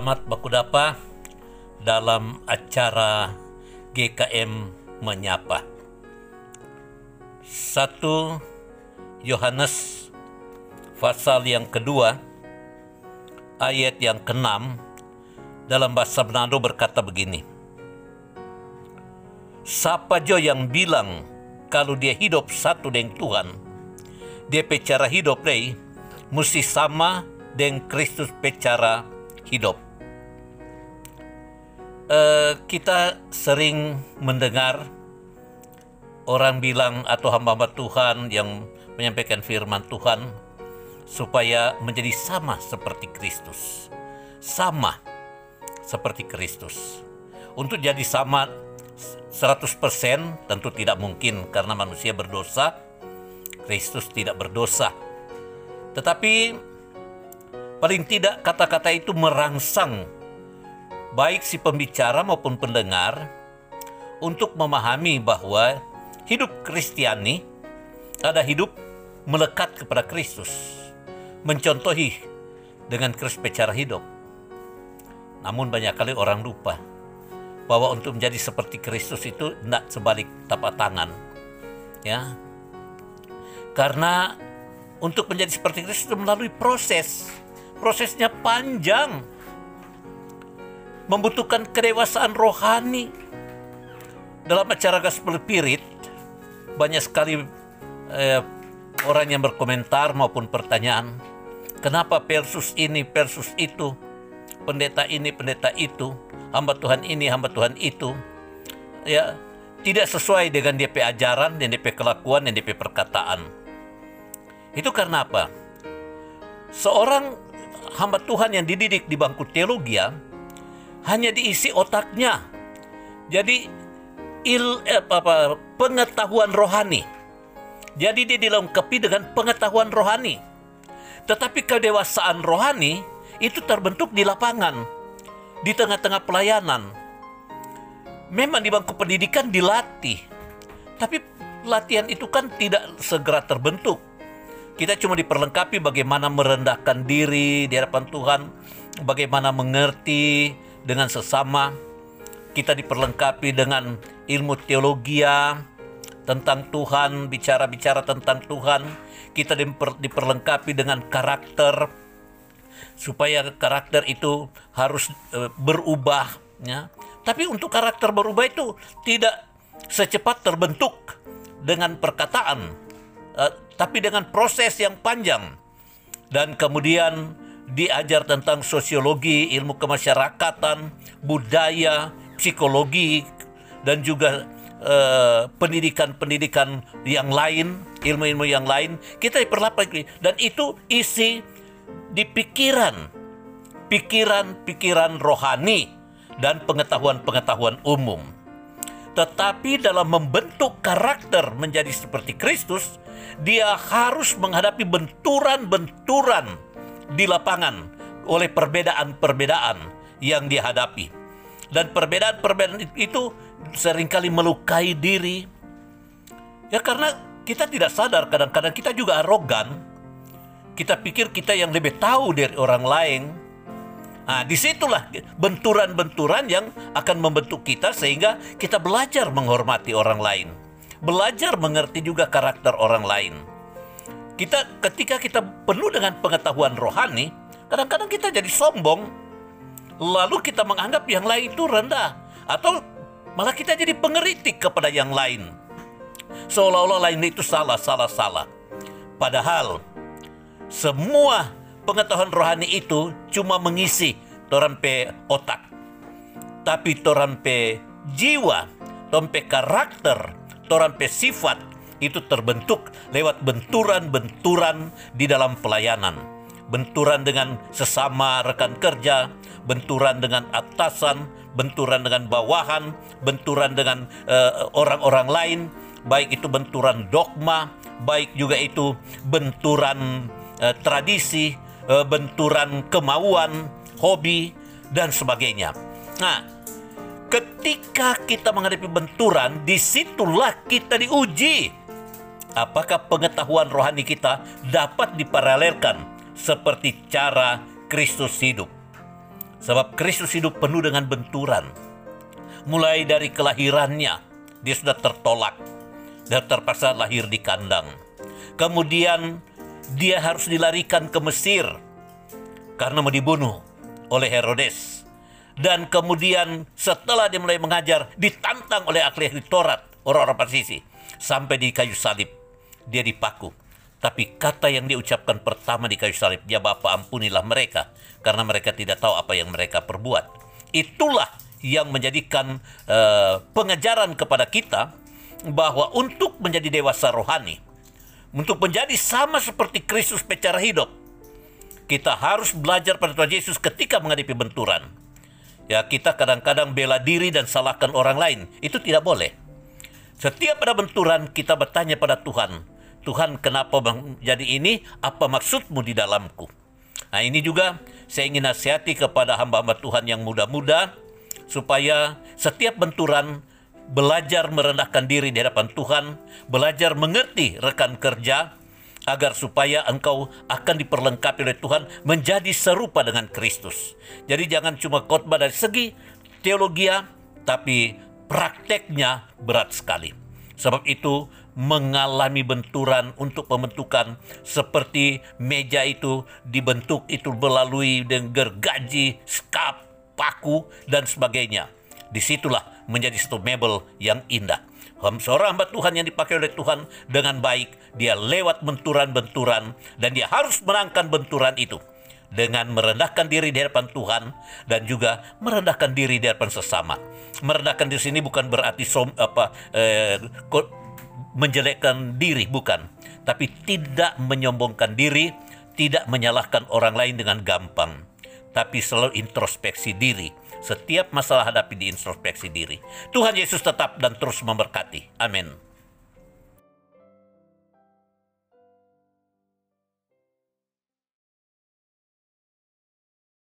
Selamat Bakudapa dalam acara GKM Menyapa. Satu Yohanes pasal yang kedua ayat yang keenam dalam bahasa Manado berkata begini. Siapa jo yang bilang kalau dia hidup satu dengan Tuhan, dia pecara hidup deh mesti sama dengan Kristus pecara hidup. Uh, kita sering mendengar orang bilang atau hamba-hamba Tuhan yang menyampaikan firman Tuhan supaya menjadi sama seperti Kristus. Sama seperti Kristus. Untuk jadi sama 100% tentu tidak mungkin karena manusia berdosa, Kristus tidak berdosa. Tetapi paling tidak kata-kata itu merangsang baik si pembicara maupun pendengar untuk memahami bahwa hidup Kristiani ada hidup melekat kepada Kristus, mencontohi dengan Kristus secara hidup. Namun banyak kali orang lupa bahwa untuk menjadi seperti Kristus itu tidak sebalik tapak tangan. Ya. Karena untuk menjadi seperti Kristus melalui proses. Prosesnya panjang. Membutuhkan kedewasaan rohani. Dalam acara Gospel Spirit, banyak sekali eh, orang yang berkomentar maupun pertanyaan, kenapa versus ini, versus itu, pendeta ini, pendeta itu, hamba Tuhan ini, hamba Tuhan itu, ya tidak sesuai dengan DP ajaran dan DP kelakuan dan DP perkataan. Itu karena apa? Seorang hamba Tuhan yang dididik di bangku teologi hanya diisi otaknya. Jadi il eh, apa, pengetahuan rohani. Jadi dia dilengkapi dengan pengetahuan rohani. Tetapi kedewasaan rohani itu terbentuk di lapangan, di tengah-tengah pelayanan. Memang di bangku pendidikan dilatih, tapi latihan itu kan tidak segera terbentuk. Kita cuma diperlengkapi bagaimana merendahkan diri di hadapan Tuhan, bagaimana mengerti dengan sesama. Kita diperlengkapi dengan ilmu teologi tentang Tuhan, bicara-bicara tentang Tuhan. Kita diper, diperlengkapi dengan karakter supaya karakter itu harus e, berubah ya. Tapi untuk karakter berubah itu tidak secepat terbentuk dengan perkataan e, tapi dengan proses yang panjang. Dan kemudian diajar tentang sosiologi, ilmu kemasyarakatan, budaya, psikologi dan juga pendidikan-pendidikan uh, yang lain, ilmu-ilmu yang lain, kita diperlapaki dan itu isi di pikiran, pikiran-pikiran rohani dan pengetahuan-pengetahuan umum. Tetapi dalam membentuk karakter menjadi seperti Kristus, dia harus menghadapi benturan-benturan di lapangan oleh perbedaan-perbedaan yang dihadapi. Dan perbedaan-perbedaan itu sering kali melukai diri. Ya karena kita tidak sadar kadang-kadang kita juga arogan. Kita pikir kita yang lebih tahu dari orang lain. Nah, di situlah benturan-benturan yang akan membentuk kita sehingga kita belajar menghormati orang lain. Belajar mengerti juga karakter orang lain. Kita ketika kita penuh dengan pengetahuan rohani, kadang-kadang kita jadi sombong. Lalu kita menganggap yang lain itu rendah atau Malah kita jadi pengeritik kepada yang lain. Seolah-olah lain itu salah, salah, salah. Padahal semua pengetahuan rohani itu cuma mengisi torampe otak. Tapi torampe jiwa, torampe karakter, torampe sifat itu terbentuk lewat benturan-benturan di dalam pelayanan. Benturan dengan sesama rekan kerja, benturan dengan atasan, benturan dengan bawahan, benturan dengan uh, orang-orang lain, baik itu benturan dogma, baik juga itu benturan uh, tradisi, uh, benturan kemauan, hobi dan sebagainya. Nah, ketika kita menghadapi benturan, di situlah kita diuji. Apakah pengetahuan rohani kita dapat diparalelkan seperti cara Kristus hidup? Sebab Kristus hidup penuh dengan benturan. Mulai dari kelahirannya, dia sudah tertolak. Dan terpaksa lahir di kandang. Kemudian dia harus dilarikan ke Mesir karena mau dibunuh oleh Herodes. Dan kemudian setelah dia mulai mengajar, ditantang oleh ahli-ahli Taurat, orang-orang Parsisi, sampai di kayu salib. Dia dipaku. Tapi kata yang diucapkan pertama di kayu salib, ya Bapa ampunilah mereka, karena mereka tidak tahu apa yang mereka perbuat. Itulah yang menjadikan uh, pengajaran kepada kita bahwa untuk menjadi dewasa rohani, untuk menjadi sama seperti Kristus secara hidup, kita harus belajar pada Tuhan Yesus ketika menghadapi benturan. Ya, kita kadang-kadang bela diri dan salahkan orang lain. Itu tidak boleh. Setiap ada benturan, kita bertanya pada Tuhan, Tuhan kenapa jadi ini? Apa maksudmu di dalamku? Nah ini juga saya ingin nasihati kepada hamba-hamba Tuhan yang muda-muda supaya setiap benturan belajar merendahkan diri di hadapan Tuhan, belajar mengerti rekan kerja agar supaya engkau akan diperlengkapi oleh Tuhan menjadi serupa dengan Kristus. Jadi jangan cuma khotbah dari segi teologi, tapi prakteknya berat sekali. Sebab itu mengalami benturan untuk pembentukan seperti meja itu dibentuk itu melalui dengan gergaji, skap, paku dan sebagainya. Di situlah menjadi satu mebel yang indah. Seorang hamba Tuhan yang dipakai oleh Tuhan dengan baik, dia lewat benturan-benturan dan dia harus menangkan benturan itu dengan merendahkan diri di hadapan Tuhan dan juga merendahkan diri di hadapan sesama. Merendahkan di sini bukan berarti som, apa eh, menjelekkan diri, bukan. Tapi tidak menyombongkan diri, tidak menyalahkan orang lain dengan gampang. Tapi selalu introspeksi diri. Setiap masalah hadapi di introspeksi diri. Tuhan Yesus tetap dan terus memberkati. Amin.